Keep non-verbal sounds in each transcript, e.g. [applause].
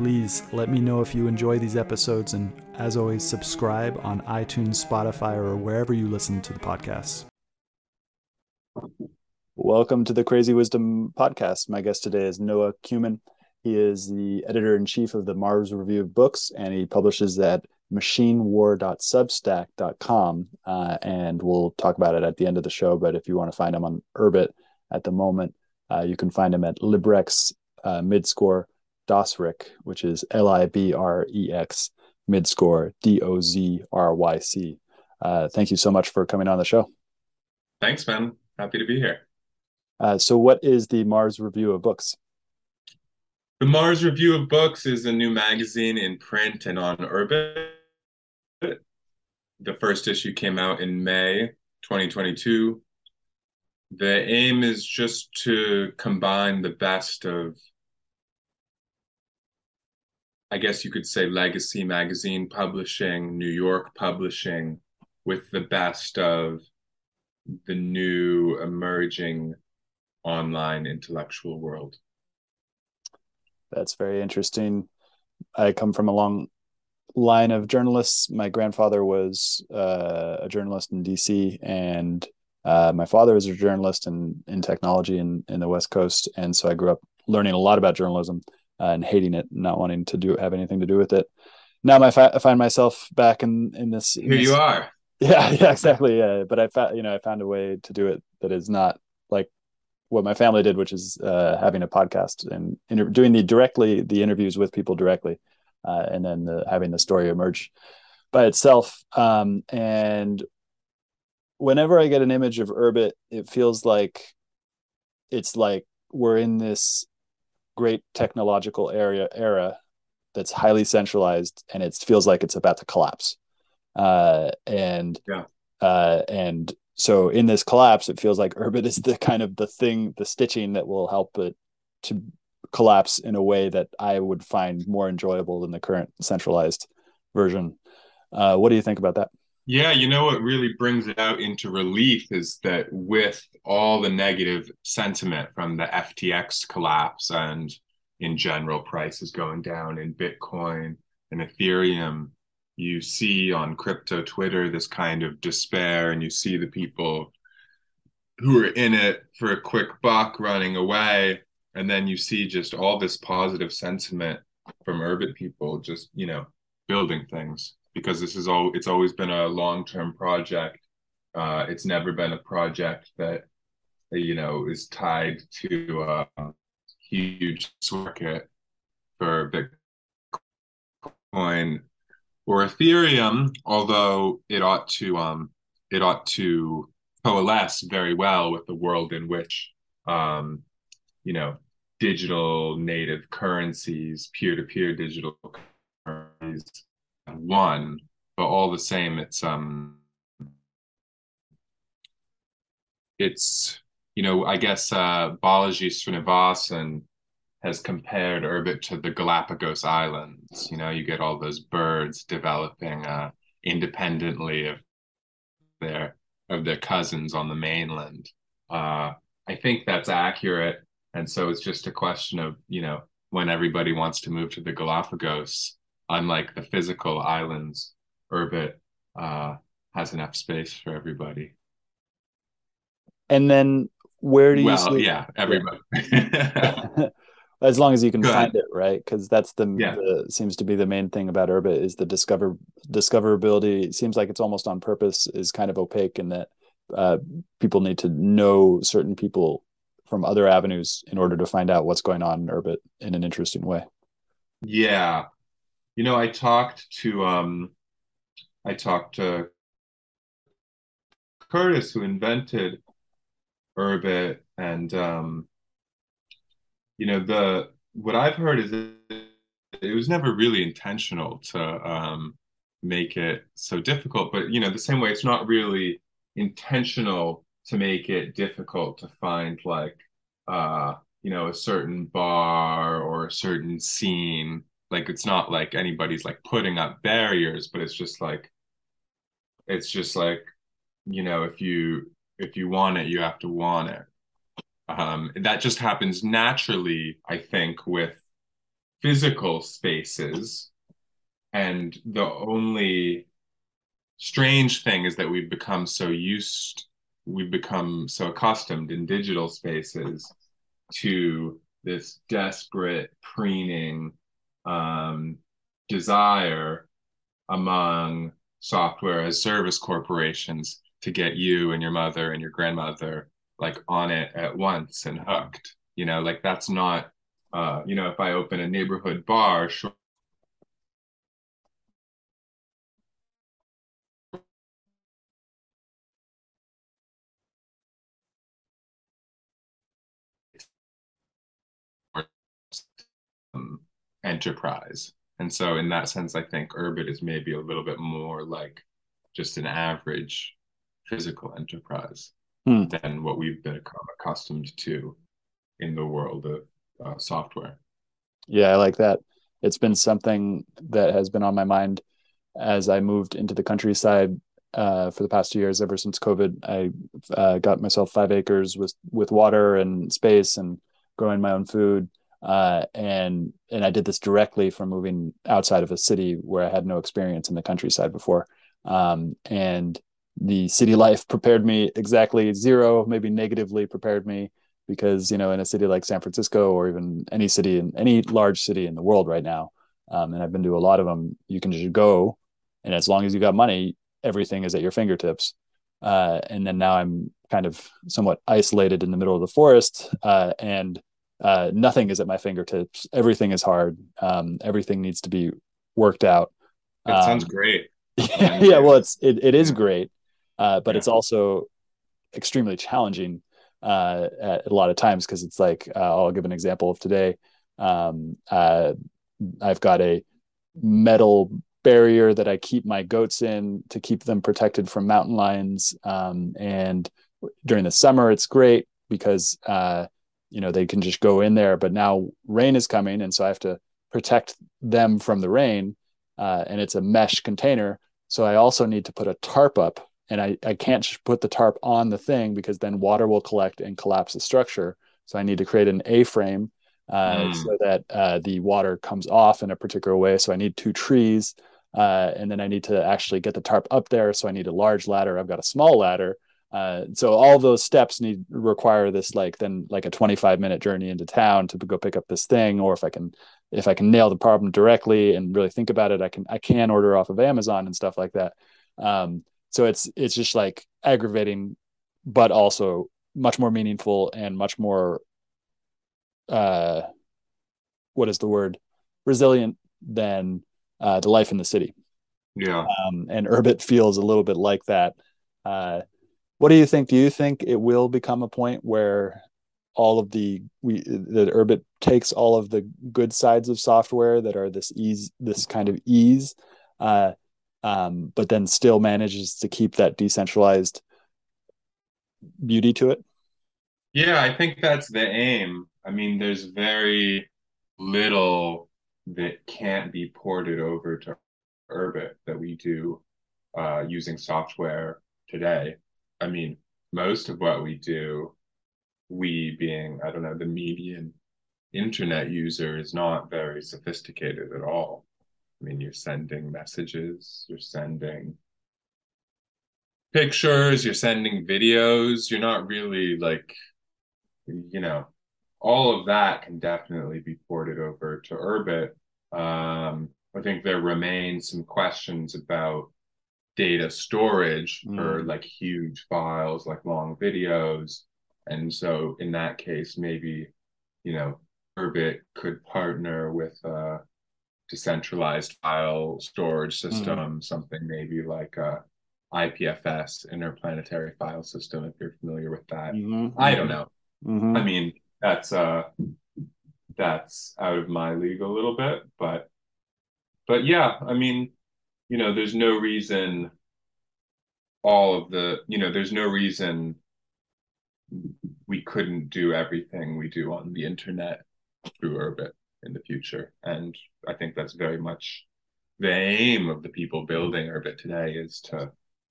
Please let me know if you enjoy these episodes, and as always, subscribe on iTunes, Spotify, or wherever you listen to the podcast. Welcome to the Crazy Wisdom Podcast. My guest today is Noah Kumin. He is the editor in chief of the Mars Review of Books, and he publishes at machinewar.substack.com. Uh, and we'll talk about it at the end of the show. But if you want to find him on Urbit at the moment, uh, you can find him at Librex uh, Midscore Dozryc, which is L I B R E X Midscore D O Z R Y C. Uh, thank you so much for coming on the show. Thanks, man. Happy to be here. Uh, so, what is the Mars Review of Books? The Mars Review of Books is a new magazine in print and on Urbit. The first issue came out in May 2022. The aim is just to combine the best of, I guess you could say, legacy magazine publishing, New York publishing, with the best of the new emerging online intellectual world. That's very interesting. I come from a long line of journalists. My grandfather was uh, a journalist in DC, and uh, my father was a journalist in, in technology in, in the West Coast. And so I grew up learning a lot about journalism uh, and hating it, not wanting to do have anything to do with it. Now my fa- I find myself back in in this. Here this, you are. [laughs] Yeah, yeah, exactly. Yeah, but I found you know I found a way to do it that is not like what my family did, which is uh, having a podcast and inter- doing the directly the interviews with people directly, uh, and then the, having the story emerge by itself. Um, and whenever I get an image of Urbit, it feels like it's like we're in this great technological area era that's highly centralized, and it feels like it's about to collapse. Uh, and yeah. uh, and so in this collapse, it feels like Urbit [laughs] is the kind of the thing, the stitching that will help it to collapse in a way that I would find more enjoyable than the current centralized version. Uh, what do you think about that? Yeah, you know what really brings it out into relief is that with all the negative sentiment from the FTX collapse and in general prices going down in Bitcoin and Ethereum, you see on crypto Twitter this kind of despair, and you see the people who are in it for a quick buck running away. And then you see just all this positive sentiment from Urbit people just, you know, building things because this is all it's always been a long-term project. Uh, it's never been a project that you know is tied to a huge circuit for bitcoin or ethereum although it ought to um it ought to coalesce very well with the world in which um you know digital native currencies peer-to-peer digital currencies one, but all the same, it's um, it's you know, I guess uh, Balaji Srinivasan has compared Urbit to the Galapagos Islands. You know, you get all those birds developing uh, independently of their of their cousins on the mainland. Uh, I think that's accurate, and so it's just a question of you know when everybody wants to move to the Galapagos unlike the physical islands, Urbit uh, has enough space for everybody. And then where do you? Well, sleep? yeah, everybody. [laughs] [laughs] as long as you can Go find ahead. it, right? Because that's the, yeah. the, seems to be the main thing about Urbit is the discover discoverability. It seems like it's almost on purpose is kind of opaque in that uh, people need to know certain people from other avenues in order to find out what's going on in Urbit in an interesting way. Yeah, you know, I talked to um, I talked to Curtis, who invented Urbit, and um, you know, the what I've heard is it was never really intentional to um, make it so difficult. But you know, the same way, it's not really intentional to make it difficult to find like uh, you know a certain bar or a certain scene. Like it's not like anybody's like putting up barriers, but it's just like it's just like you know if you if you want it, you have to want it. Um, that just happens naturally, I think, with physical spaces. And the only strange thing is that we've become so used, we've become so accustomed in digital spaces to this desperate preening um, desire among software as service corporations to get you and your mother and your grandmother like on it at once and hooked you know? Like that's not uh you know if i open a neighborhood bar sure enterprise and so in that sense i think Urbit is maybe a little bit more like just an average physical enterprise hmm. than what we've become accustomed to in the world of uh, software. Yeah, I like that. It's been something that has been on my mind as I moved into the countryside uh, for the past two years. Ever since COVID, I uh, got myself five acres with with water and space and growing my own food. Uh, and and I did this directly from moving outside of a city where I had no experience in the countryside before. Um, and the city life prepared me exactly zero, maybe negatively prepared me because you know in a city like San Francisco or even any city in any large city in the world right now, um, and I've been to a lot of them, you can just go, and as long as you got money, everything is at your fingertips. Uh, and then now I'm kind of somewhat isolated in the middle of the forest, uh, and uh, nothing is at my fingertips. Everything is hard. Um, everything needs to be worked out. That um, [laughs] sounds great. yeah, well, it's it, it is great uh, but yeah. it's also extremely challenging uh, at a lot of times because it's like uh, I'll give an example of today. Um, uh, I've got a metal barrier that I keep my goats in to keep them protected from mountain lions. Um, and during the summer, it's great because uh, you know they can just go in there. But now rain is coming, and so I have to protect them from the rain. Uh, and it's a mesh container, so I also need to put a tarp up and I, I can't just put the tarp on the thing because then water will collect and collapse the structure. So I need to create an A-frame uh, mm. so that uh, the water comes off in a particular way. So I need two trees, uh, and then I need to actually get the tarp up there. So I need a large ladder. I've got a small ladder. Uh, so all those steps need require this like then like a 25 minute journey into town to go pick up this thing or if i can if i can nail the problem directly and really think about it i can i can order off of amazon and stuff like that. Um, so it's it's just like aggravating but also much more meaningful and much more uh what is the word? Resilient than uh, the life in the city. Yeah. Um, and urbit feels a little bit like that. Uh what do you think do you think it will become a point where all of the we that urbit takes all of the good sides of software that are this ease this kind of ease uh um, but then still manages to keep that decentralized beauty to it? Yeah, I think that's the aim. I mean, there's very little that can't be ported over to Urbit that we do uh, using software today. I mean, most of what we do, we being, I don't know, the median internet user is not very sophisticated at all. I mean, you're sending messages, you're sending pictures, you're sending videos. You're not really like, you know, all of that can definitely be ported over to Urbit. Um, I think there remain some questions about data storage mm. for like huge files, like long videos. And so in that case, maybe, you know, Urbit could partner with a decentralized file storage hmm. system, mm something maybe like a IPFS, interplanetary file system, if you're familiar with that. Mm-hmm. I don't know. Mm-hmm. I mean, that's uh that's out of my league a little bit, but but yeah, I mean, you know, there's no reason all of the, you know, there's no reason we couldn't do everything we do on the internet through Urbit in the future. And I think that's very much the aim of the people building Urbit today is to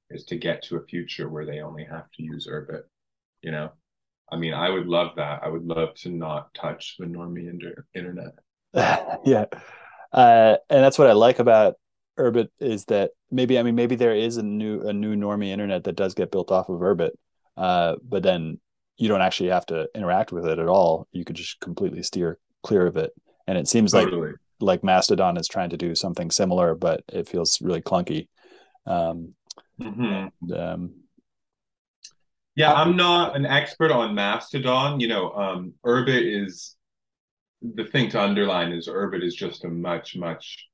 is to get to a future where they only have to use Urbit. You know, I mean, I would love that. I would love to not touch the normie inter- internet. [laughs] yeah, uh, and that's what I like about Urbit is that maybe I mean maybe there is a new a new normie internet that does get built off of Urbit, uh, but then you don't actually have to interact with it at all. You could just completely steer clear of it. And it seems totally. like like Mastodon is trying to do something similar, but it feels really clunky. Um, mm-hmm. and, um, yeah, I'm not an expert on Mastodon. You know, um, Urbit is the thing to underline is Urbit is just a much, much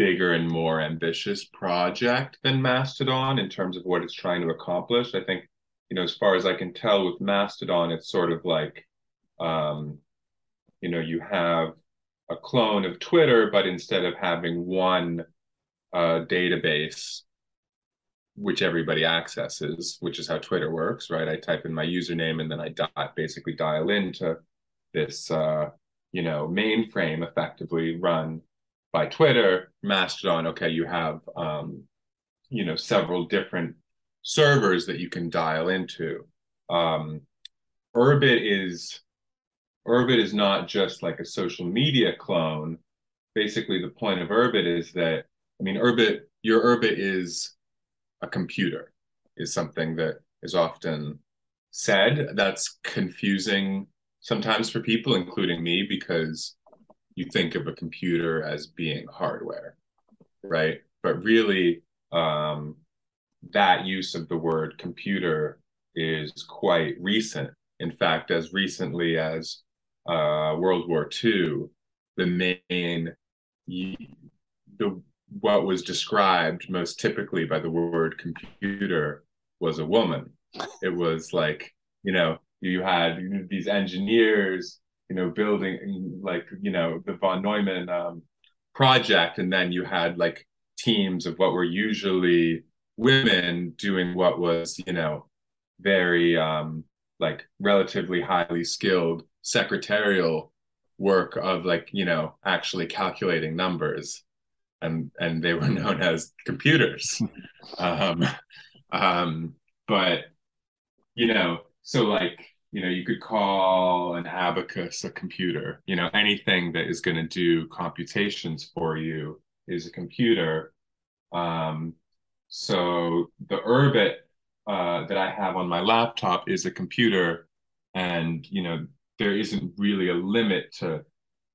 bigger and more ambitious project than Mastodon in terms of what it's trying to accomplish. I think, you know, as far as I can tell with Mastodon, it's sort of like, um, you know, you have a clone of Twitter, but instead of having one uh, database which everybody accesses, which is how Twitter works, right? I type in my username and then I di- basically dial into this, uh, you know, mainframe effectively run by Twitter, Mastodon. Okay, you have, um, you know, several different servers that you can dial into. Um, Urbit is Urbit is not just like a social media clone. Basically, the point of Urbit is that I mean, Urbit, your Urbit is a computer is something that is often said. That's confusing sometimes for people, including me, because you think of a computer as being hardware, right? But really, um, that use of the word computer is quite recent. In fact, as recently as uh, World War II, the main the what was described most typically by the word computer was a woman. It was like, you know, you had these engineers, you know, building like, you know, the von Neumann um, project. And then you had like teams of what were usually women doing what was, you know, very um, like relatively highly skilled secretarial work of like, you know, actually calculating numbers and and they were [laughs] known as computers. [laughs] um, um, but you know, so like you know, you could call an abacus a computer. You know, anything that is going to do computations for you is a computer. Um, so the Urbit uh, that I have on my laptop is a computer, and you know, there isn't really a limit to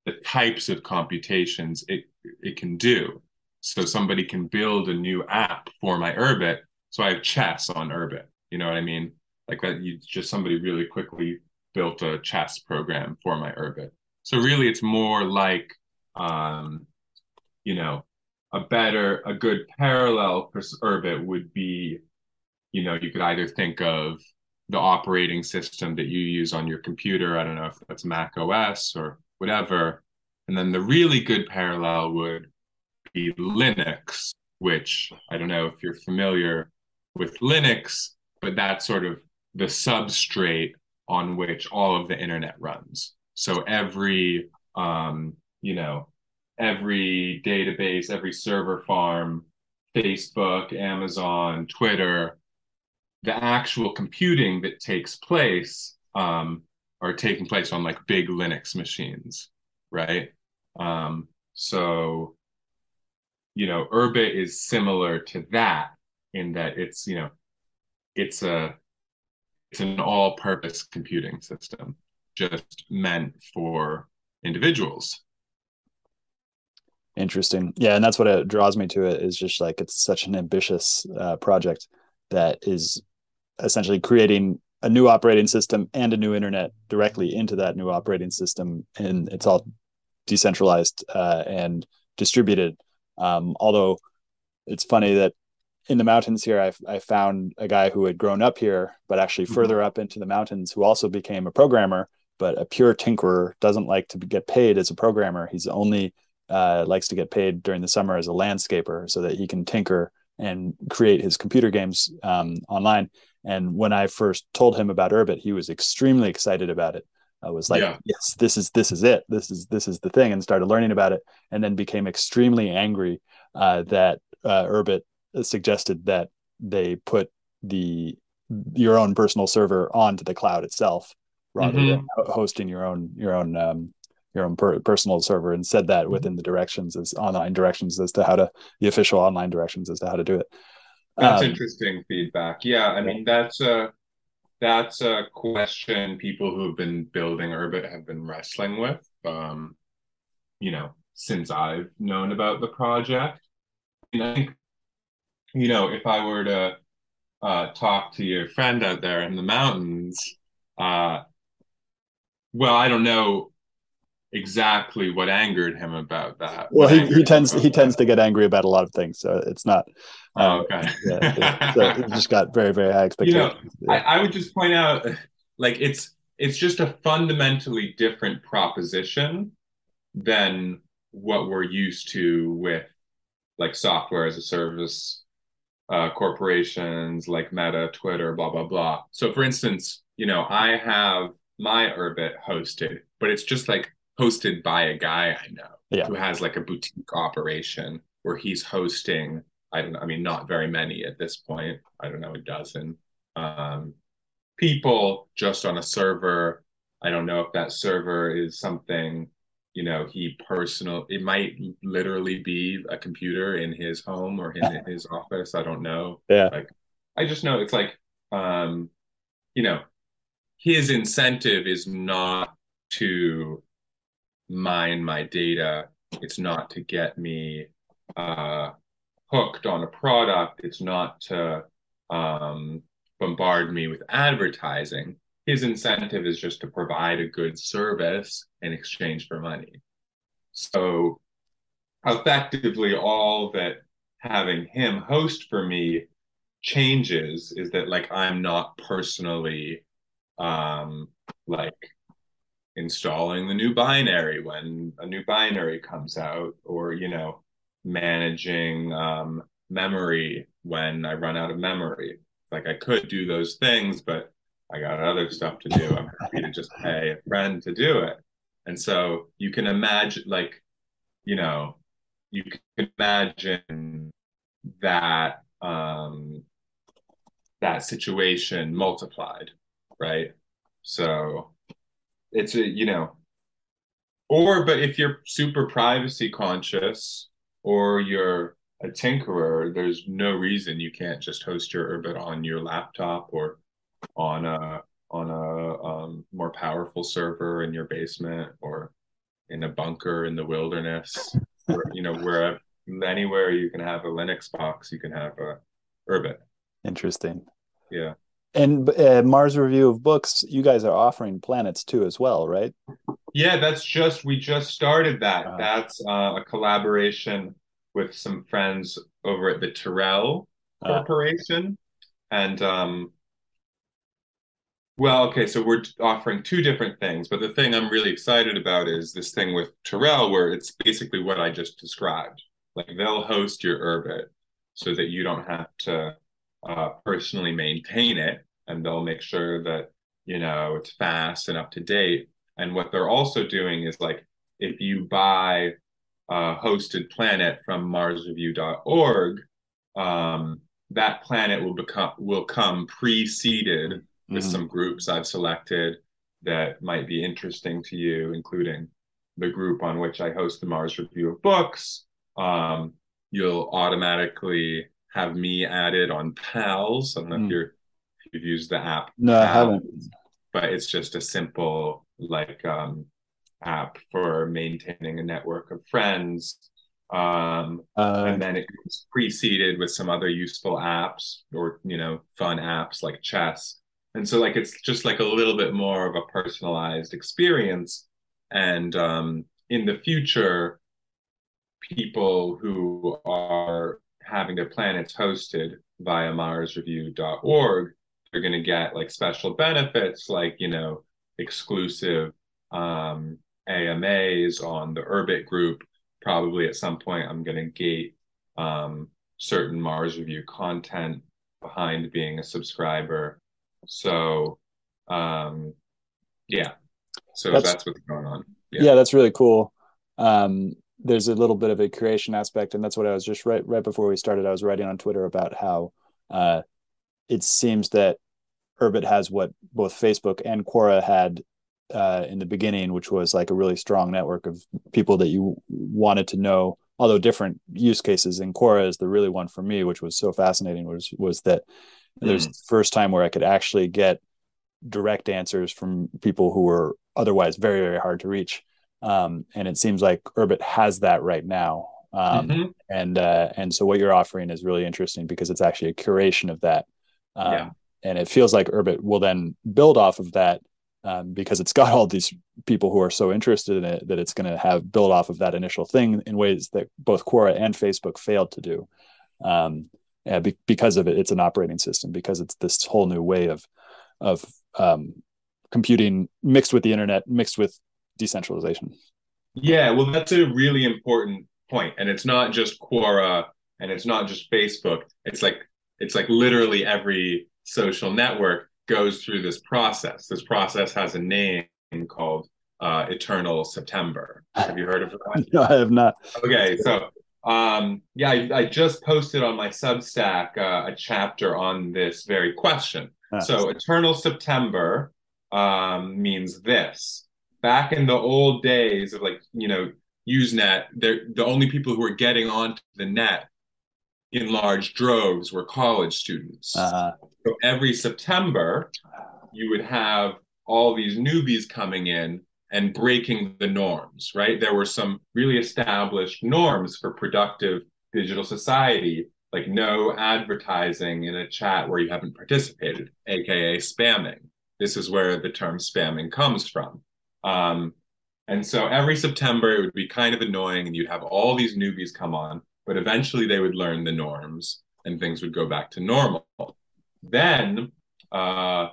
the types of computations it it can do. So somebody can build a new app for my Urbit. So I have chess on Urbit. You know what I mean? Like that you just somebody really quickly built a chess program for my Urbit. So really it's more like um, you know, a better, a good parallel for Urbit would be, you know, you could either think of the operating system that you use on your computer. I don't know if that's Mac OS or whatever. And then the really good parallel would be Linux, which I don't know if you're familiar with Linux, but that sort of the substrate on which all of the internet runs. So every, um, you know, every database, every server farm, Facebook, Amazon, Twitter, the actual computing that takes place um, are taking place on like big Linux machines, right? Um, so, you know, Urbit is similar to that in that it's, you know, it's a it's an all-purpose computing system just meant for individuals. Interesting. Yeah, and that's what it draws me to it is just like it's such an ambitious uh, project that is essentially creating a new operating system and a new internet directly into that new operating system and it's all decentralized uh, and distributed um, although it's funny that in the mountains here I, I found a guy who had grown up here but actually mm-hmm. further up into the mountains who also became a programmer but a pure tinkerer doesn't like to get paid as a programmer he's only uh, likes to get paid during the summer as a landscaper so that he can tinker and create his computer games um, online. And when I first told him about Urbit, he was extremely excited about it. I was like, yeah. yes, this is this is it. This is this is the thing, and started learning about it, and then became extremely angry uh, that uh, Urbit suggested that they put the your own personal server onto the cloud itself rather mm-hmm. than hosting your own your own um, your own per- personal server and said that within the directions as online directions as to how to the official online directions as to how to do it. That's um, interesting feedback. Yeah i mean that's a that's a question people who've been building urbit have been wrestling with um you know since i've known about the project. And i think you know if i were to uh, talk to your friend out there in the mountains uh, well, I don't know exactly what angered him about that. Well, he, he tends he that. tends to get angry about a lot of things, so it's not. Oh, um, okay. yeah, [laughs] so he just got very very high expectations. You know, yeah. I, I would just point out, like it's it's just a fundamentally different proposition than what we're used to with like software as a service uh, corporations like Meta, Twitter, blah blah blah. So, for instance, you know, I have my Urbit hosted, but it's just like hosted by a guy I know yeah. who has like a boutique operation where he's hosting. I don't know. I mean, not very many at this point. I don't know, a dozen um, people just on a server. I don't know if that server is something you know he personal it might literally be a computer in his home or in his office i don't know yeah like i just know it's like um you know his incentive is not to mine my data. It's not to get me uh, hooked on a product. It's not to um, bombard me with advertising. His incentive is just to provide a good service in exchange for money. So, effectively, all that having him host for me changes is that, like, I'm not personally um, like installing the new binary when a new binary comes out, or you know, managing um, memory when I run out of memory. Like I could do those things, but I got other stuff to do. I'm happy to just pay a friend to do it. And so you can imagine, like, you know, you can imagine that um, that situation multiplied right? So it's a, you know, or, but if you're super privacy conscious or you're a tinkerer, there's no reason you can't just host your Urbit on your laptop or on a on a um, more powerful server in your basement or in a bunker in the wilderness or you know where anywhere you can have a linux box you can have a urbit interesting yeah and uh, Mars Review of Books, you guys are offering planets too, as well, right? Yeah, that's just we just started that. Uh, that's uh, a collaboration with some friends over at the Tirrel uh. Corporation, and um, well, okay, so we're offering two different things, but the thing I'm really excited about is this thing with Tirrel, where it's basically what I just described. Like they'll host your Urbit so that you don't have to uh, personally maintain it and they'll make sure that you know it's fast and up to date and what they're also doing is like if you buy a hosted planet from marsreview.org um, that planet will become will come pre-seeded with mm-hmm. some groups i've selected that might be interesting to you including the group on which i host the mars review of books um, you'll automatically have me added on pals i don't know mm. if you're you've used the app. No, I haven't. But it's just a simple like um, app for maintaining a network of friends. Um, uh, and then it's preceded with some other useful apps or you know fun apps like chess. And so like it's just like a little bit more of a personalized experience. And um, in the future, people who are having their planets hosted via marsreview.org you're going to get like special benefits like you know exclusive um, AMAs on the Urbit group probably at some point I'm going to gate um, certain Mars Review content behind being a subscriber. So, um, yeah. So that's, that's what's going on. Yeah. yeah, that's really cool. Um, there's a little bit of a creation aspect, and that's what I was just right right before we started. I was writing on Twitter about how uh, it seems that Urbit has what both Facebook and Quora had uh, in the beginning, which was like a really strong network of people that you wanted to know, although different use cases. And Quora is the really one for me, which was so fascinating. Was was that mm. there's the first time where I could actually get direct answers from people who were otherwise very very hard to reach. Um, and it seems like Urbit has that right now. Um, mm-hmm. and uh, and so what you're offering is really interesting because it's actually a curation of that. Um, yeah. And it feels like Urbit will then build off of that um, because it's [laughs] got all these people who are so interested in it that it's going to have build off of that initial thing in ways that both Quora and Facebook failed to do. Yeah, be, because of it, it's an operating system because it's this whole new way of of um, computing mixed with the internet, mixed with decentralization. Yeah, well, that's a really important point, and it's not just Quora and it's not just Facebook. It's like it's like literally every social network goes through this process. This process has a name called uh, Eternal September. Have you heard of that? [laughs] no, I have not. Okay, so um, yeah, I, I, just posted on my Substack uh, a chapter on this very question. So, Eternal September um, means this. Back in the old days of like you know Usenet, the only people who were getting onto the net in large droves were college students. Uh-huh. So every September, you would have all these newbies coming in and breaking the norms, right? There were some really established norms for productive digital society, like no advertising in a chat where you haven't participated, aka spamming. This is where the term spamming comes from. Um, and so every September, it would be kind of annoying, and you'd have all these newbies come on but eventually they would learn the norms and things would go back to normal. Then, uh,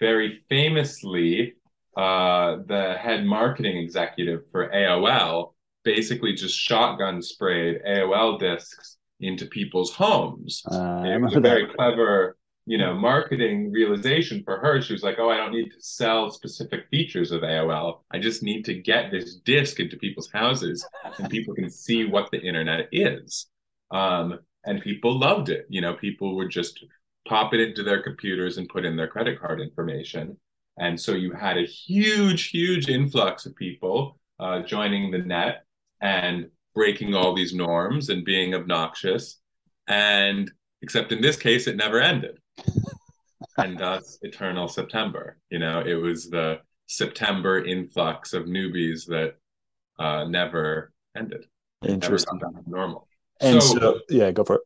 very famously, uh, the head marketing executive for AOL basically just shotgun sprayed AOL discs into people's homes. Uh, it was a very clever you know, marketing realization for her. She was like, oh, I don't need to sell specific features of AOL. I just need to get this disk into people's houses and people can see what the internet is. Um, and people loved it. You know, people would just pop it into their computers and put in their credit card information. And so you had a huge, huge influx of people uh, joining the net and breaking all these norms and being obnoxious. And except in this case, it never ended [laughs] and thus eternal September. You know, it was the September influx of newbies that uh, never ended. Interesting. Never normal. And so, so, yeah, go for it.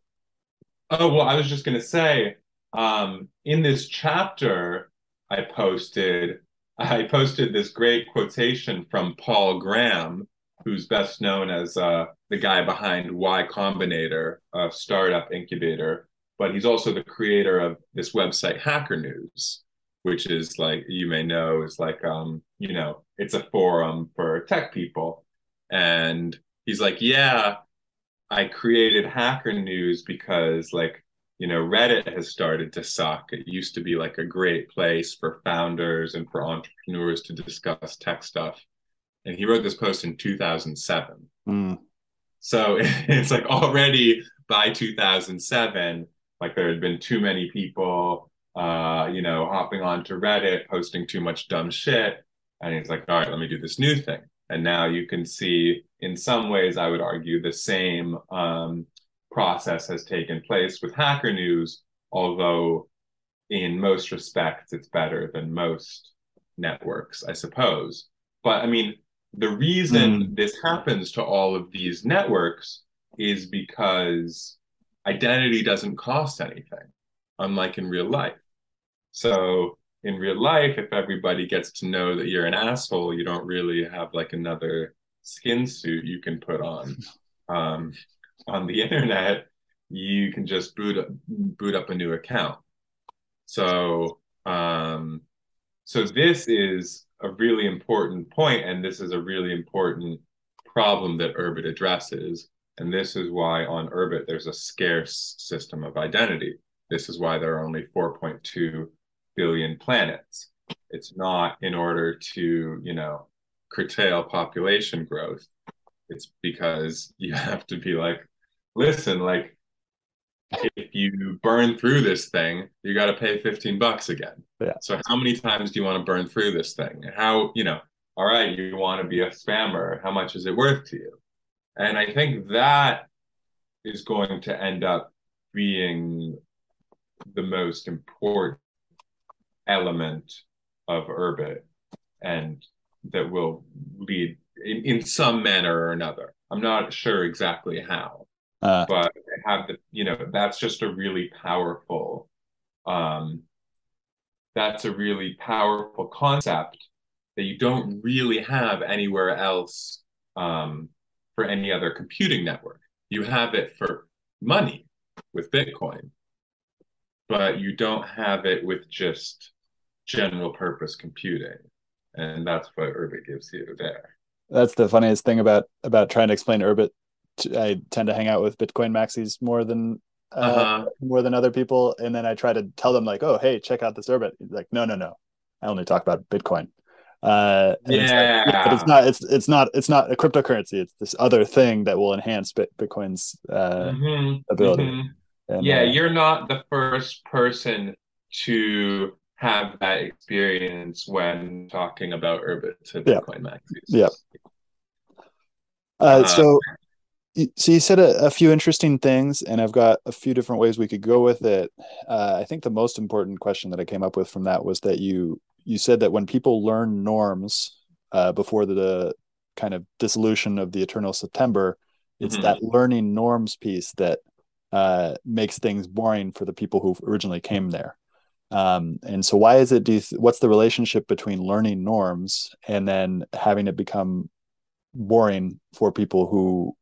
Oh well, I was just gonna say, um, in this chapter, I posted, I posted this great quotation from Paul Graham, who's best known as uh, the guy behind Y Combinator, a startup incubator but he's also the creator of this website hacker news which is like you may know is like um you know it's a forum for tech people. And he's like yeah i created hacker news because like you know reddit has started to suck it used to be like a great place for founders and for entrepreneurs to discuss tech stuff and he wrote this post in 2007 mm. so [laughs] it's like already by 2007 like there had been too many people, uh, you know, hopping onto Reddit, posting too much dumb shit. And he's like, all right, let me do this new thing. And now you can see, in some ways, I would argue the same um, process has taken place with Hacker News, although in most respects, it's better than most networks, I suppose. But I mean, the reason mm. this happens to all of these networks is because identity doesn't cost anything, unlike in real life. So in real life, if everybody gets to know that you're an asshole, you don't really have like another skin suit you can put on. Um, on the [laughs] internet, you can just boot up, boot up a new account. So um, so this is a really important point, and this is a really important problem that Urbit addresses. And this is why on Urbit there's a scarce system of identity. This is why there are only 4.2 billion planets. It's not in order to, you know, curtail population growth. It's because you [laughs] have to be like, listen, like if you burn through this thing, you got to pay 15 bucks again. Yeah. So how many times do you want to burn through this thing? How, you know, all right, you want to be a spammer. How much is it worth to you? And I think that is going to end up being the most important element of Urbit and that will lead in, in some manner or another. I'm not sure exactly how, uh, but have the, you know, that's just a really powerful, um, that's a really powerful concept that you don't really have anywhere else um, for any other computing network. You have it for money with Bitcoin, but you don't have it with just general purpose computing. And that's what Urbit gives you there. That's the funniest thing about about trying to explain Urbit. I tend to hang out with Bitcoin maxis more than uh, uh-huh. more than other people, and then I try to tell them like, "Oh, hey, check out this Urbit." like, no, no, no, I only talk about Bitcoin. Uh, yeah, it's like, but it's not. It's it's not. It's not a cryptocurrency. It's this other thing that will enhance Bitcoin's uh, mm-hmm. ability. Mm-hmm. And, yeah, uh, you're not the first person to have that experience when talking about Urbit to Bitcoin yeah. maxis. Yeah. Uh, so, so you said a, a, few interesting things, and I've got a few different ways we could go with it. Uh, I think the most important question that I came up with from that was that you you said that when people learn norms uh, before the, the, kind of dissolution of the eternal September, it's mm-hmm. that learning norms piece that uh, makes things boring for the people who originally came there. Um, and so, why is it? Do you th- what's the relationship between learning norms and then having it become boring for people who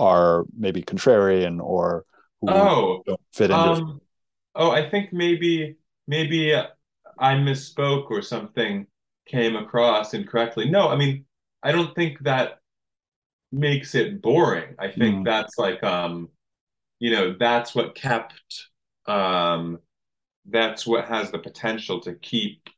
are maybe contrarian or who oh, don't fit into? Um, oh, I think maybe maybe I misspoke or something came across incorrectly. No, I mean, I don't think that makes it boring. I think mm. that's like um, you know, that's what kept um that's what has the potential to keep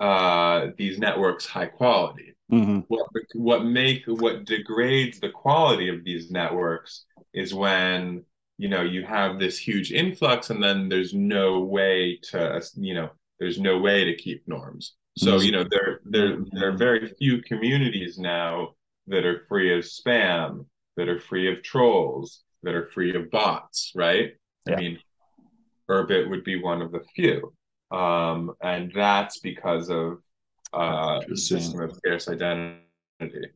uh, these networks high quality. Mm-hmm. What what make what degrades the quality of these networks is when you know you have this huge influx and then there's no way to you know there's no way to keep norms. So mm-hmm. you know there there there are very few communities now that are free of spam, that are free of trolls, that are free of bots, right? Yeah. I mean, Urbit would be one of the few. Um, and that's because of uh, system of scarce identity.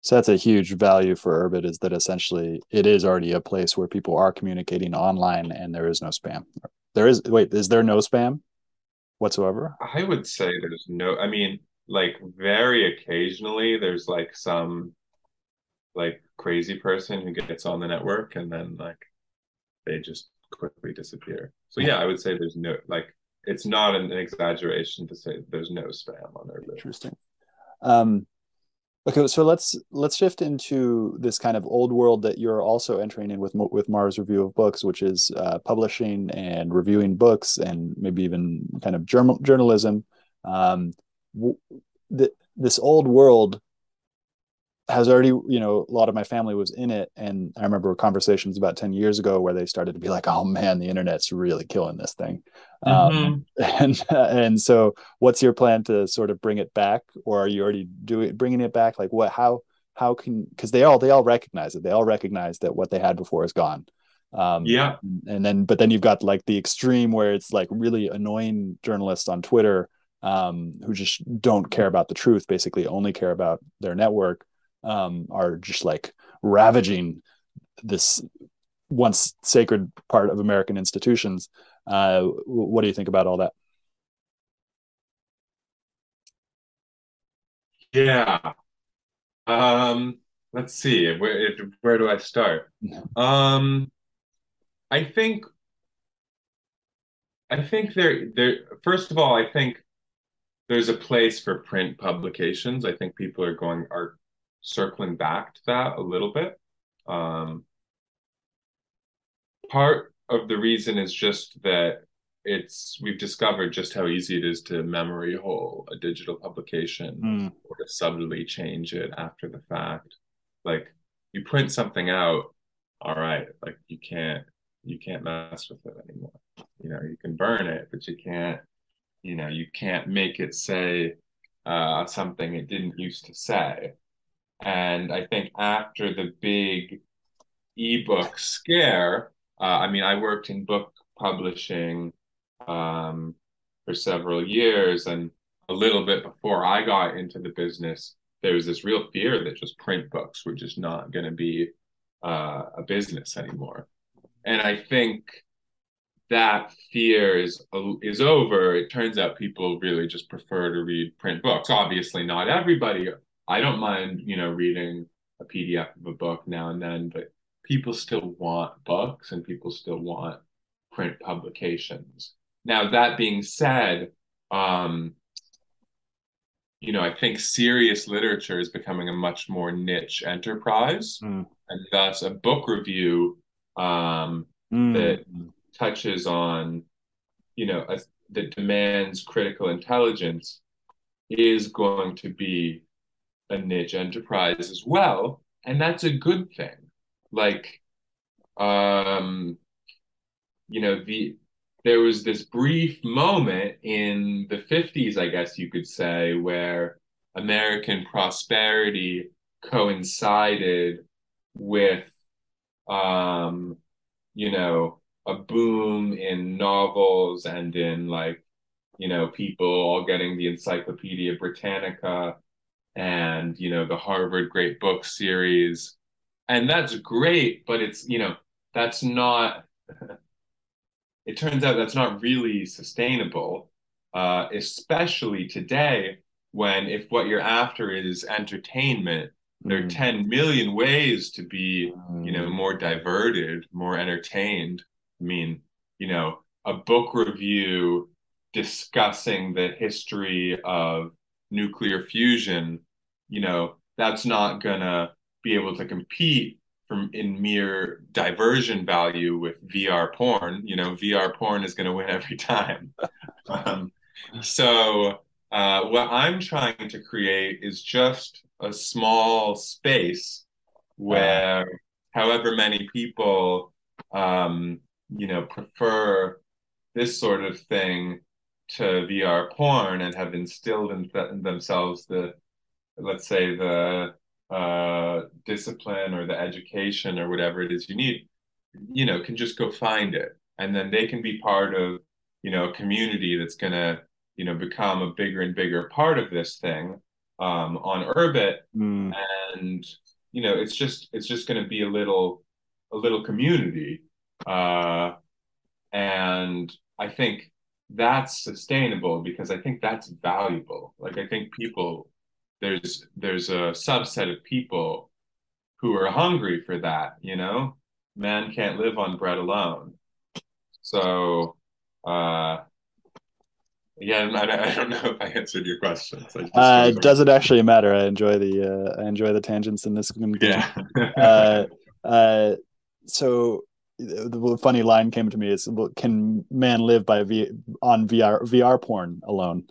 So that's a huge value for Urbit is that essentially it is already a place where people are communicating online and there is no spam. There is wait, is there no spam whatsoever? I would say there's no I mean, like very occasionally there's like some like crazy person who gets on the network and then like they just quickly disappear. So yeah, I would say there's no like it's not an, exaggeration to say there's no spam on there. Interesting. Um, okay, so let's let's shift into this kind of old world that you're also entering in with with Mars Review of Books, which is uh, publishing and reviewing books and maybe even kind of journal, journalism. Um, the, this old world has already you know a lot of my family was in it. And i remember conversations about 10 years ago where they started to be like oh man the internet's really killing this thing. Mm-hmm. um, [laughs] and and so what's your plan to sort of bring it back? Or are you already doing bringing it back? Like what how how can because they all they all recognize it. They all recognize that what they had before is gone. Um, yeah. and then but then you've got like the extreme where it's like really annoying journalists on twitter um, who just don't care about the truth basically only care about their network um, are just like ravaging this once sacred part of American institutions. Uh, what do you think about all that? Yeah. Um, let's see. Where where do I start? Um, I think I think there there first of all, I think there's a place for print publications. I think people are going are circling back to that a little bit. Um, part of the reason is just that it's we've discovered just how easy it is to memory hole a digital publication Mm. or to subtly change it after the fact. Like you print something out, all right, like you can't you can't mess with it anymore. You know, you can burn it, but you can't, you know, you can't make it say uh, something it didn't used to say. And I think after the big ebook scare, uh, I mean, I worked in book publishing um, for several years, and a little bit before I got into the business, there was this real fear that just print books were just not going to be uh, a business anymore. And I think that fear is is over. It turns out people really just prefer to read print books. Obviously, not everybody. I don't mind, you know, reading a PDF of a book now and then, but people still want books and people still want print publications. Now, that being said, um, you know, I think serious literature is becoming a much more niche enterprise, Mm. and thus a book review um, Mm. that touches on, you know, a, that demands critical intelligence is going to be a niche enterprise as well, and that's a good thing. Like, um, you know, the there was this brief moment in the 50s, I guess you could say, where American prosperity coincided with, um, you know, a boom in novels and in like, you know, people all getting the Encyclopedia Britannica and, you know, the Harvard Great Book series. And that's great, but it's, you know, that's not [laughs] it turns out that's not really sustainable, uh, especially today when if what you're after is entertainment, there are Mm. 10 million ways to be, you know, Mm. more diverted, more entertained. I mean, you know, a book review discussing the history of nuclear fusion, you know, that's not gonna be able to compete from in mere diversion value with VR porn. You know, VR porn is going to win every time. [laughs] um, so, uh, what I'm trying to create is just a small space where, however many people, um, you know, prefer this sort of thing to VR porn and have instilled in, th- in themselves the, let's say, the uh, discipline or the education or whatever it is you need, you know, can just go find it. And then they can be part of, you know, a community that's going to, you know, become a bigger and bigger part of this thing um, on Urbit. Mm. And, you know, it's just, it's just going to be a little, a little community. Uh, and I think that's sustainable because I think that's valuable. Like, I think people, there's there's a subset of people who are hungry for that you know? Man can't live on bread alone. So uh yeah I, I don't know if i answered your questions uh, it doesn't actually matter. I enjoy the uh, i enjoy the tangents in this yeah. [laughs] Uh, uh, so the funny line came to me is can man live by v on vr vr porn alone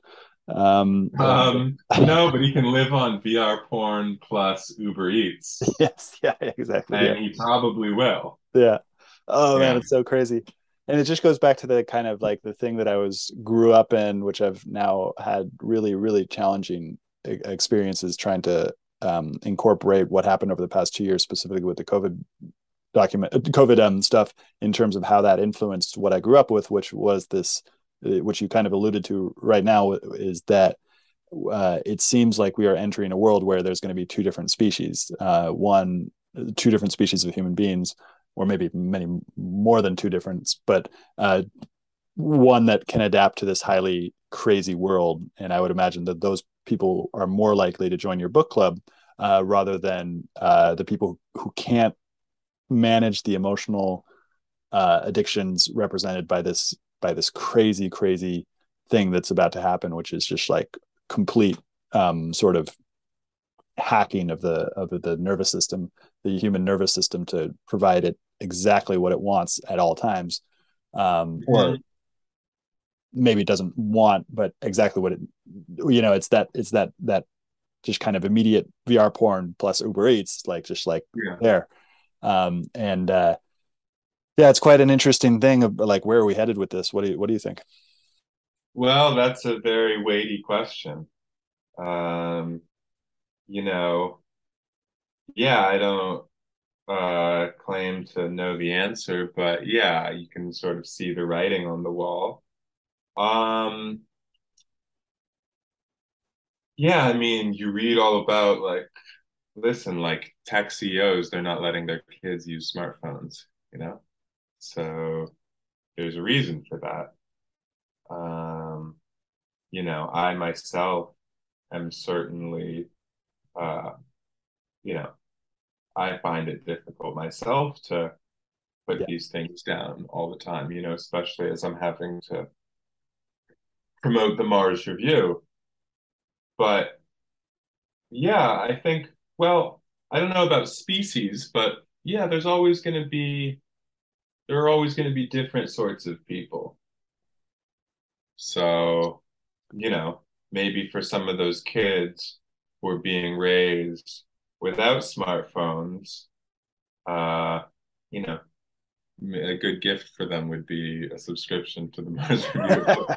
um, um, no, but he can live on VR porn plus Uber Eats. [laughs] Yes, yeah, exactly. And yeah. he probably will. Yeah. Oh Yeah. man, it's so crazy. And it just goes back to the kind of like the thing that I was grew up in, which I've now had really, really challenging experiences trying to um, incorporate what happened over the past two years, specifically with the COVID document, uh, COVID um, stuff, in terms of how that influenced what I grew up with, which was this which you kind of alluded to right now is that uh, it seems like we are entering a world where there's going to be two different species uh, one two different species of human beings or maybe many more than two different but uh, one that can adapt to this highly crazy world. And i would imagine that those people are more likely to join your book club uh, rather than uh, the people who can't manage the emotional uh, addictions represented by this by this crazy crazy thing that's about to happen which is just like complete um, sort of hacking of the of the nervous system, the human nervous system to provide it exactly what it wants at all times, um, or mm-hmm. maybe it doesn't want, but exactly what it, you know, it's that it's that that just kind of immediate VR porn plus Uber Eats, like just like yeah. there, um, and uh, yeah, it's quite an interesting thing of like where are we headed with this? What do you what do you think? Well, that's a very weighty question. Um, you know, yeah, I don't uh, claim to know the answer, but yeah, you can sort of see the writing on the wall. Um, yeah, I mean, you read all about like, listen, like tech CEOs, they're not letting their kids use smartphones, you know? So there's a reason for that. Um, you know, I myself am certainly, uh, you know, I find it difficult myself to put yeah. these things down all the time, you know, especially as I'm having to promote the Mars Review. But yeah, I think, well, I don't know about species, but yeah, there's always going to be, there are always going to be different sorts of people. So, you know, maybe for some of those kids who are being raised without smartphones, uh, you know, a good gift for them would be a subscription to the Mars [laughs] Review.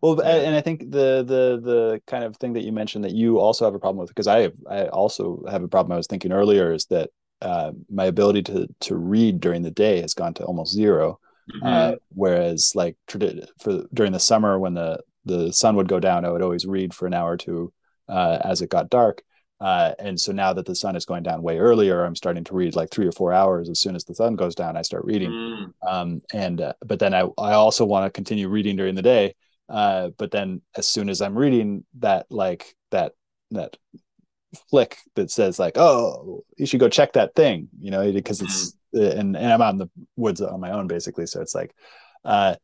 well, and I think the the the kind of thing that you mentioned that you also have a problem with, because I have, I also have a problem. I was thinking earlier is that uh, my ability to to read during the day has gone to almost 0 mm-hmm. uh, whereas like for during the summer when the the sun would go down, I would always read for an hour or two uh, as it got dark. Uh, and so now that the sun is going down way earlier, I'm starting to read like three or four hours. As soon as the sun goes down, I start reading. Mm. Um, and uh, but then I I also want to continue reading during the day. Uh, but then as soon as I'm reading that like that that flick that says like oh you should go check that thing you know because it's mm. and and I'm out in the woods on my own basically so it's like uh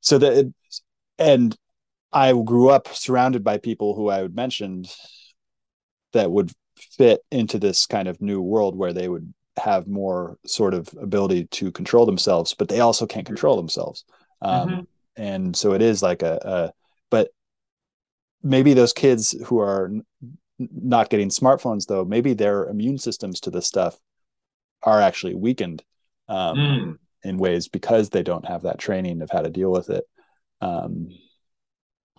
so that and I grew up surrounded by people who I would mentioned that would fit into this kind of new world where they would have more sort of ability to control themselves, but they also can't control themselves. Um, mm-hmm. And so it is like a, a, but maybe those kids who are not getting smartphones though, maybe their immune systems to this stuff are actually weakened um, mm. in ways because they don't have that training of how to deal with it. Um,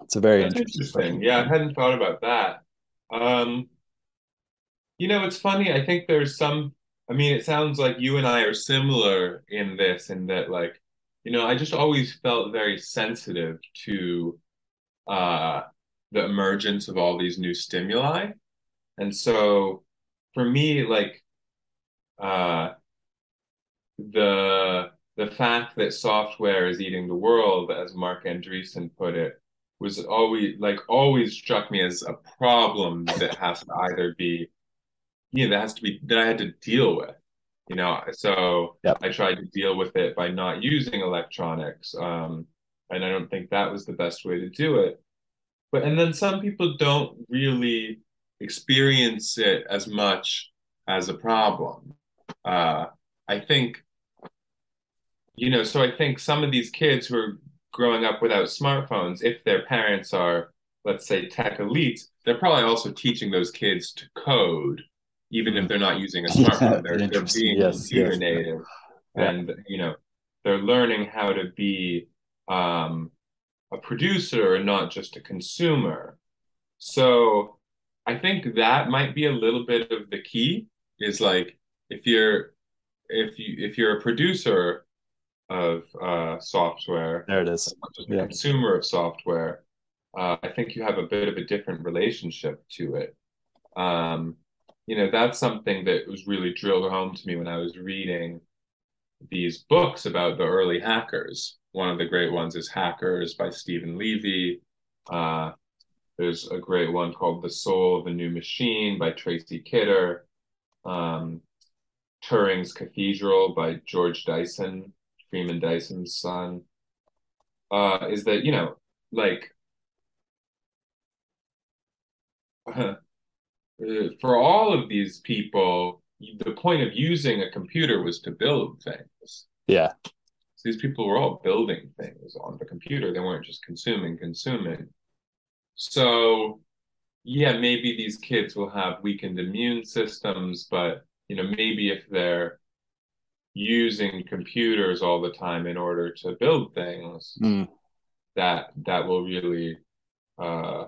it's a very interesting. interesting. Yeah, I hadn't thought about that. Um, you know, it's funny. I think there's some. I mean, it sounds like you and I are similar in this, in that, like, you know, I just always felt very sensitive to uh, the emergence of all these new stimuli, and so for me, like, uh, the the fact that software is eating the world, as Marc Andreessen put it, was always like always struck me as a problem that has to either be you know that has to be that I had to deal with you know? So yep. I tried to deal with it by not using electronics um and I don't think that was the best way to do it but and then some people don't really experience it as much as a problem uh I think you know so I think some of these kids who are growing up without smartphones, if their parents are, let's say, tech elites, they're probably also teaching those kids to code, even if they're not using a [laughs] smartphone. They're, they're being yes, computer yes. native, yeah. and you know they're learning how to be um, a producer and not just a consumer. So I think that might be a little bit of the key. Is like if you're if you if you're a producer of uh, software. There it is. Yeah. a consumer of software. Uh, I think you have a bit of a different relationship to it. Um, you know, that's something that was really drilled home to me when I was reading these books about the early hackers. One of the great ones is Hackers by Steven Levy. Uh, there's a great one called The Soul of a New Machine by Tracy Kidder. Um, Turing's Cathedral by George Dyson. Freeman Dyson's son, uh, is that you know, like [laughs] for all of these people, the point of using a computer was to build things. Yeah. So these people were all building things on the computer. They weren't just consuming, consuming. So, yeah, maybe these kids will have weakened immune systems, but you know, maybe if they're using computers all the time in order to build things, mm. that that will really uh,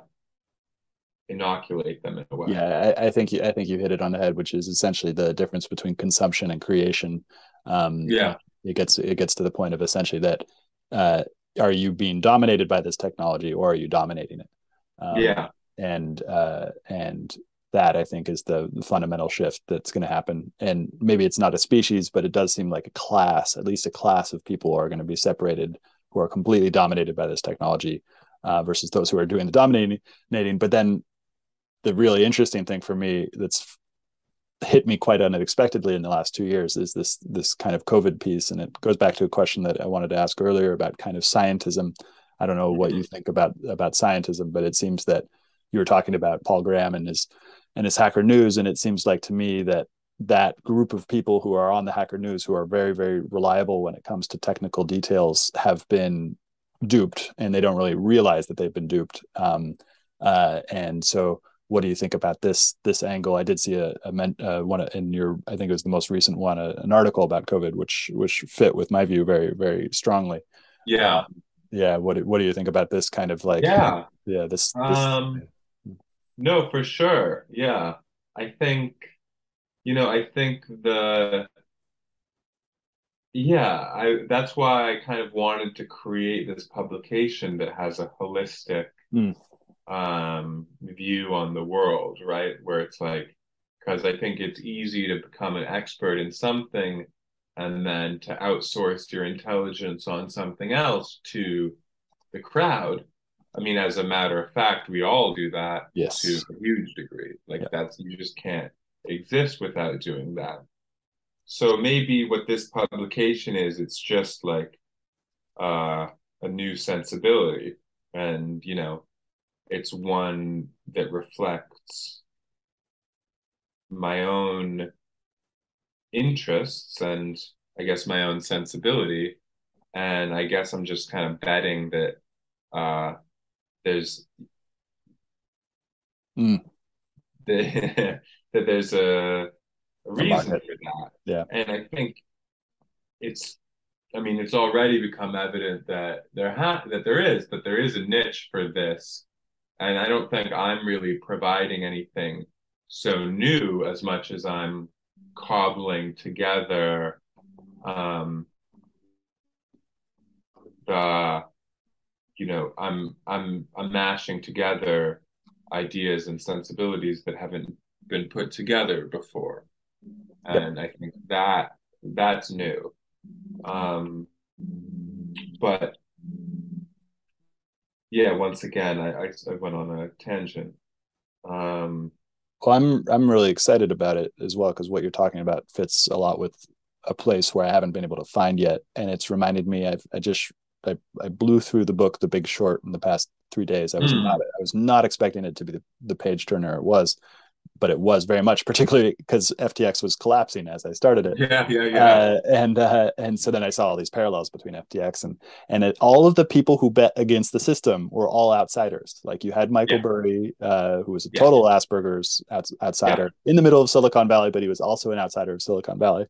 inoculate them in a way. Yeah, I, I, think you, I think you hit it on the head, which is essentially the difference between consumption and creation. Um, yeah, it gets it gets to the point of essentially that uh, are you being dominated by this technology or are you dominating it? Um, yeah, and uh, and that I think is the, the fundamental shift that's going to happen. And maybe it's not a species, but it does seem like a class, at least a class of people are going to be separated who are completely dominated by this technology uh, versus those who are doing the dominating. But then the really interesting thing for me that's hit me quite unexpectedly in the last two years is this this kind of COVID piece, and it goes back to a question that I wanted to ask earlier about kind of scientism. I don't know what you think about about scientism, but it seems that you were talking about Paul Graham and his and his Hacker News, and it seems like to me that that group of people who are on the Hacker News who are very very reliable when it comes to technical details have been duped, and they don't really realize that they've been duped. Um, uh, and so what do you think about this this angle? I did see a, a uh, one in your I think it was the most recent one a, an article about COVID, which which fit with my view very very strongly. Yeah, um, yeah. What what do you think about this kind of like yeah yeah this, this um no for sure yeah I think you know I think the yeah I that's why I kind of wanted to create this publication that has a holistic. Mm um, view on the world, right? Where it's like, because I think it's easy to become an expert in something and then to outsource your intelligence on something else to the crowd. I mean, as a matter of fact, we all do that yes. to a huge degree. Like yeah. that's you just can't exist without doing that. So maybe what this publication is, it's just like uh, a new sensibility, and you know, it's one that reflects my own interests and I guess my own sensibility. And I guess I'm just kind of betting that uh, there's mm. that, [laughs] that there's a, a reason for that. Yeah. And I think it's I mean it's already become evident that there ha- that there is that there is a niche for this and I don't think I'm really providing anything so new as much as I'm cobbling together um, the you know I'm I'm I'm mashing together ideas and sensibilities that haven't been put together before, and I think that that's new. Um, but yeah, once again, I, I, I went on a tangent. Um, well, I'm I'm really excited about it as well because what you're talking about fits a lot with a place where I haven't been able to find yet, and it's reminded me. I've I just I, I blew through the book The Big Short in the past three days. I was mm. not I was not expecting it to be the, the page turner it was, but it was very much, [laughs] particularly because FTX was collapsing as I started it. Yeah, yeah, yeah. Uh, and uh, and so then I saw all these parallels between FTX and and it, all of the people who bet against the system were all outsiders. Like you had Michael yeah. Burry, uh, who was a total yeah. Asperger's outs- outsider yeah. in the middle of Silicon Valley, but he was also an outsider of Silicon Valley.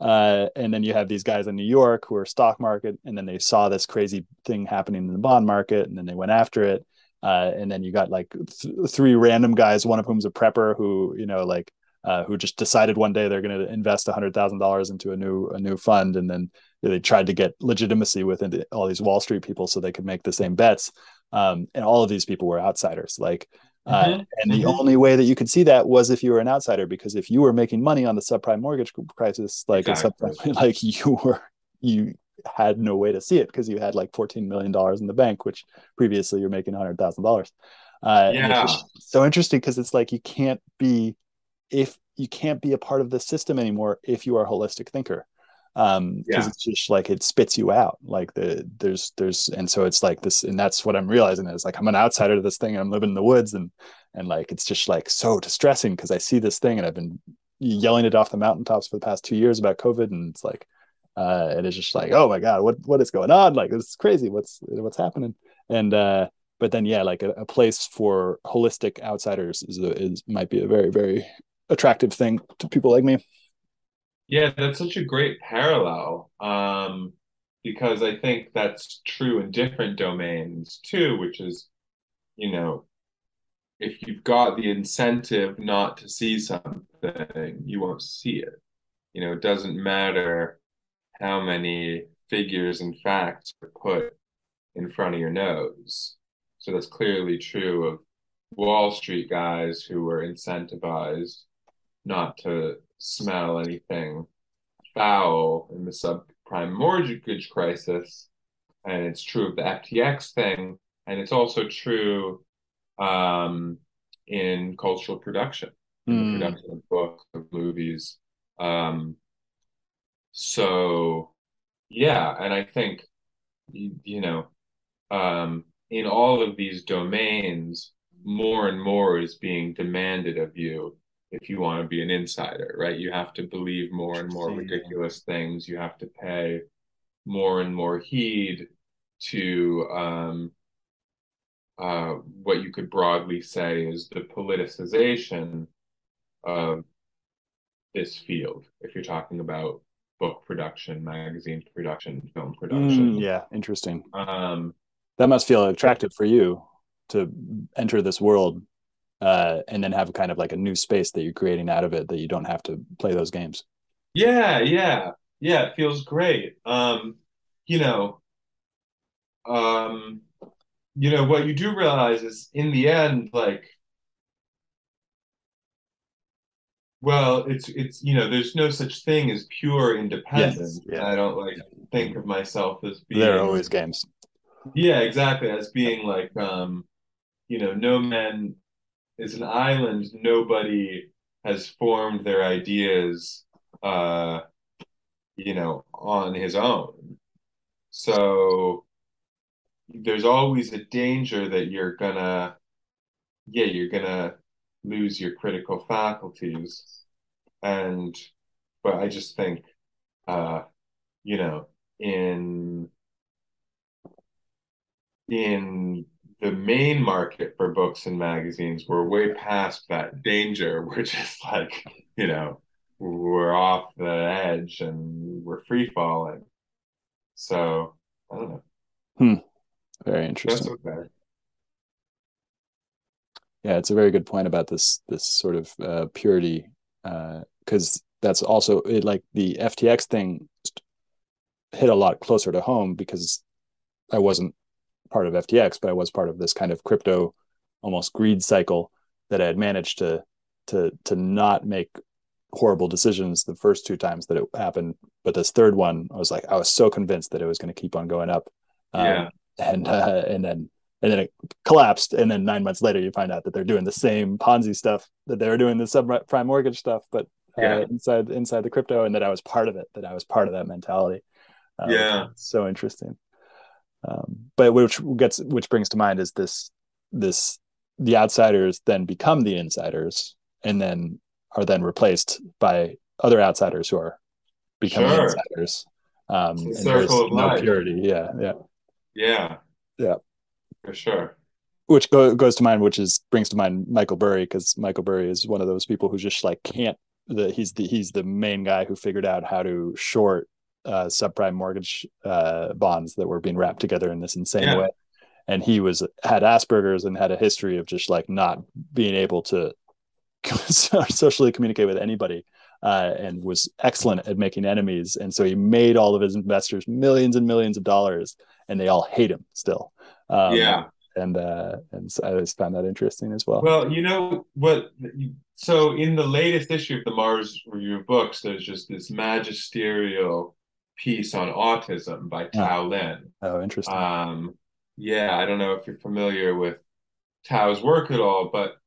Uh, and then you have these guys in New York who are stock market, and then they saw this crazy thing happening in the bond market, and then they went after it uh, and then you got like th- three random guys, one of whom's a prepper who, you know, like uh, who just decided one day they're going to invest hundred thousand dollars into a new a new fund, and then they tried to get legitimacy with all these Wall Street people so they could make the same bets. Um, and all of these people were outsiders, like. Uh, mm-hmm. and the mm-hmm. only way that you could see that was if you were an outsider, because if you were making money on the subprime mortgage crisis, like exactly. subprime, [laughs] like you were, you had no way to see it because you had like $14 million in the bank, which previously you're making $100,000. Uh, yeah. so interesting because it's like you can't be, if you can't be a part of the system anymore if you are a holistic thinker. um because yeah. it's just like it spits you out like the there's there's and so it's like this and that's what i'm realizing is like i'm an outsider to this thing and i'm living in the woods and and like it's just like so distressing because i see this thing and i've been yelling it off the mountaintops for the past two years about covid and it's like uh and it's just like oh my god what what is going on? Like this is crazy what's what's happening. And uh but then yeah like a, a place for holistic outsiders is, is might be a very very attractive thing to people like me. Yeah, that's such a great parallel um, because I think that's true in different domains too, which is, you know, if you've got the incentive not to see something, you won't see it. You know, it doesn't matter how many figures and facts are put in front of your nose. So that's clearly true of Wall Street guys who were incentivized not to smell anything foul in the subprime mortgage crisis. And it's true of the FTX thing. And it's also true um, in cultural production, in mm. the hmm. production of books, of movies. Um, so, yeah. And I think, you, you know, um, in all of these domains, more and more is being demanded of you if you want to be an insider, right? You have to believe more and more ridiculous things. You have to pay more and more heed to um, uh, what you could broadly say is the politicization of this field. If you're talking about book production, magazine production, film production. Mm, yeah, interesting. Um, that must feel attractive for you to enter this world uh, and then have kind of like a new space that you're creating out of it that you don't have to play those games. Yeah, yeah, yeah. It feels great. Um, you know, um, you know what you do realize is in the end, like, well, it's it's you know, there's no such thing as pure independence. Yes, yeah. I don't like think of myself as being. There are always games. Yeah, exactly. As being like, um, you know, no man is an island nobody has formed their ideas uh you know on his own so there's always a danger that you're gonna yeah you're gonna lose your critical faculties and but i just think uh you know in in the main market for books and magazines, we're way past that danger. [laughs] We're just like, you know, we're off the edge and we're free falling. So I don't know. Hmm. Very interesting. That's okay. Yeah, it's a very good point about this this sort of uh, purity, because uh, that's also it, like the FTX thing hit a lot closer to home because I wasn't part of FTX, but I was part of this kind of crypto almost greed cycle that I had managed to to to not make horrible decisions the first two times that it happened, but this third one, I was like, I was so convinced that it was going to keep on going up. Um, yeah. And uh, and then and then it collapsed, and then nine months later, you find out that they're doing the same Ponzi stuff that they were doing the subprime mortgage stuff, but uh, inside inside the crypto, and that I was part of it. That I was part of that mentality. Uh, yeah. So interesting. Um, but which gets which brings to mind is this this the outsiders then become the insiders and then are then replaced by other outsiders who are becoming sure. insiders. Um, and there's no life. purity. Yeah, yeah, yeah, yeah, for sure. Which go, goes to mind, which is brings to mind Michael Burry because Michael Burry is one of those people who just like can't. The, he's the he's the main guy who figured out how to short uh, subprime mortgage uh, bonds that were being wrapped together in this insane yeah. way. And he was had Asperger's and had a history of just like not being able to [laughs] socially communicate with anybody. Uh, and was excellent at making enemies. And so he made all of his investors millions and millions of dollars, and they all hate him still. Um, yeah. And uh, and so I just found that interesting as well. Well, you know what? So in the latest issue of the Mars Review of Books, there's just this magisterial piece on autism by Tao Lin. Oh, interesting. Um, yeah, I don't know if you're familiar with Tao's work at all, but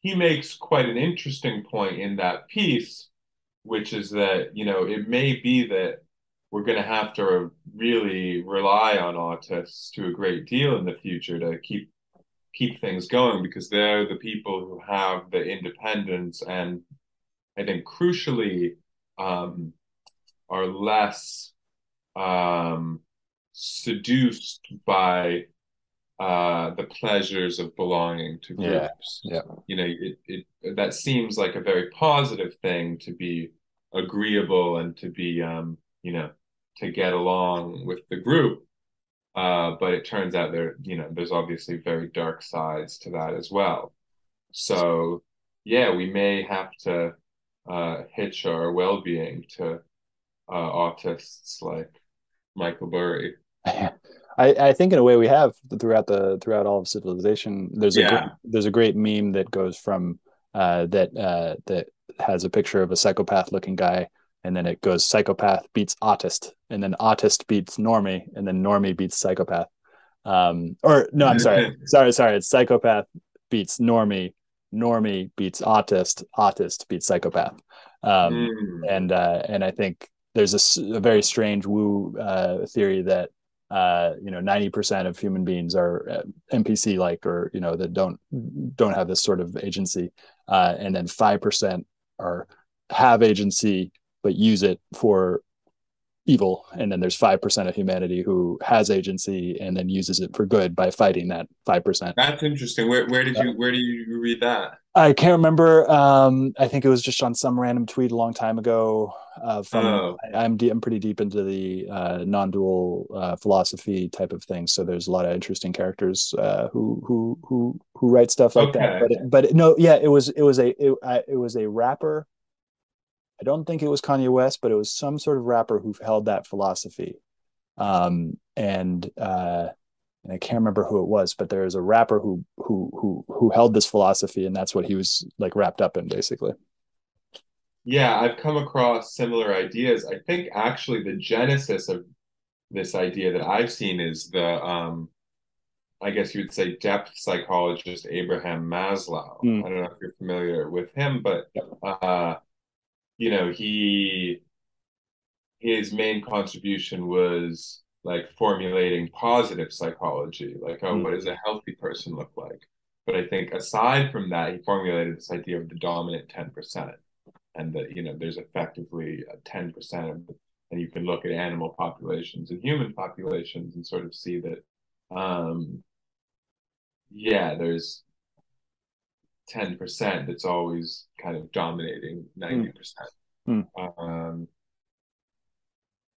he makes quite an interesting point in that piece which is that you know it may be that we're going to have to really rely on autists to a great deal in the future to keep keep things going because they're the people who have the independence and I think crucially um, are less um, seduced by uh, the pleasures of belonging to groups. Yeah. yeah. You know, it, it that seems like a very positive thing to be agreeable and to be um, you know, to get along with the group. Uh, but it turns out there, you know, there's obviously very dark sides to that as well. So yeah, we may have to uh, hitch our well-being to uh, autists like Michael Burry. [laughs] I, I think in a way we have throughout the throughout all of civilization. There's yeah. a great, there's a great meme that goes from uh, that uh, that has a picture of a psychopath looking guy, and then it goes psychopath beats autist, and then autist beats normie, and then normie beats psychopath. Um, or no, I'm sorry, [laughs] sorry, sorry. It's psychopath beats normie, normie beats autist, autist beats psychopath. Um, mm. And uh, and I think there's a, a very strange woo uh, theory that uh, you know 90% of human beings are uh, npc like or you know that don't don't have this sort of agency uh, and then 5% are have agency but use it for evil. And then there's 5% of humanity who has agency and then uses it for good by fighting that 5% that's interesting. Where, where did you where do you read that? I can't remember. Um, i think it was just on some random tweet a long time ago uh, from oh. I, am I'm pretty deep into the uh, non-dual uh, philosophy type of thing. So there's a lot of interesting characters uh, who who who who write stuff like okay. that but it, but no yeah it was it was a it, it was a rapper I don't think it was Kanye West, but it was some sort of rapper who held that philosophy. Um, and uh, and I can't remember who it was, but there is a rapper who who who who held this philosophy, and that's what he was like wrapped up in, basically. Yeah, I've come across similar ideas. I think actually the genesis of this idea that I've seen is the um, I guess you would say depth psychologist Abraham Maslow. Mm. I don't know if you're familiar with him, but uh, you know, he his main contribution was like formulating positive psychology, like oh, mm. what does a healthy person look like? But I think aside from that, he formulated this idea of the dominant ten percent, and that you know there's effectively a ten percent of, and you can look at animal populations and human populations and sort of see that, um, yeah, there's 10% that's always kind of dominating 90%. Mm. Um,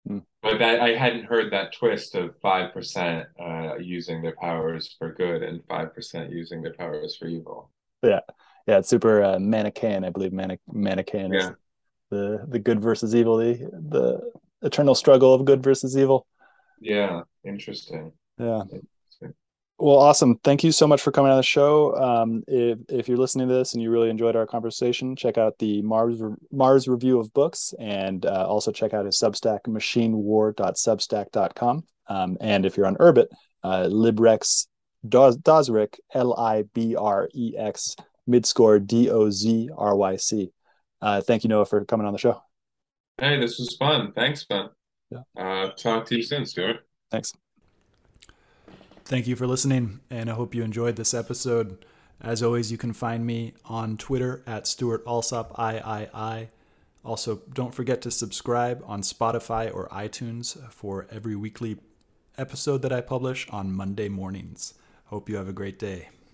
mm. But that, I hadn't heard that twist of 5% uh, using their powers for good and 5% using their powers for evil. Yeah. Yeah. It's super uh, Manichaean. I believe Manic- Manichaean yeah. is the, the good versus evil, the, the eternal struggle of good versus evil. Yeah. Interesting. Yeah. Well, awesome. Thank you so much for coming on the show. Um, if, if you're listening to this and you really enjoyed our conversation, check out the Mars Mars review of books and uh, also check out his Substack, machinewar.substack.com. Um, and if you're on Urbit, uh, Librex Dozryc, L I B R E X, midscore D O Z R Y C. Uh, thank you, Noah, for coming on the show. Hey, this was fun. Thanks, Ben. Yeah. Uh, talk to you soon, Stewart. Thanks. Thank you for listening, and I hope you enjoyed this episode. As always, you can find me on Twitter at Stewart Alsop III. Also, don't forget to subscribe on Spotify or iTunes for every weekly episode that I publish on Monday mornings. Hope you have a great day.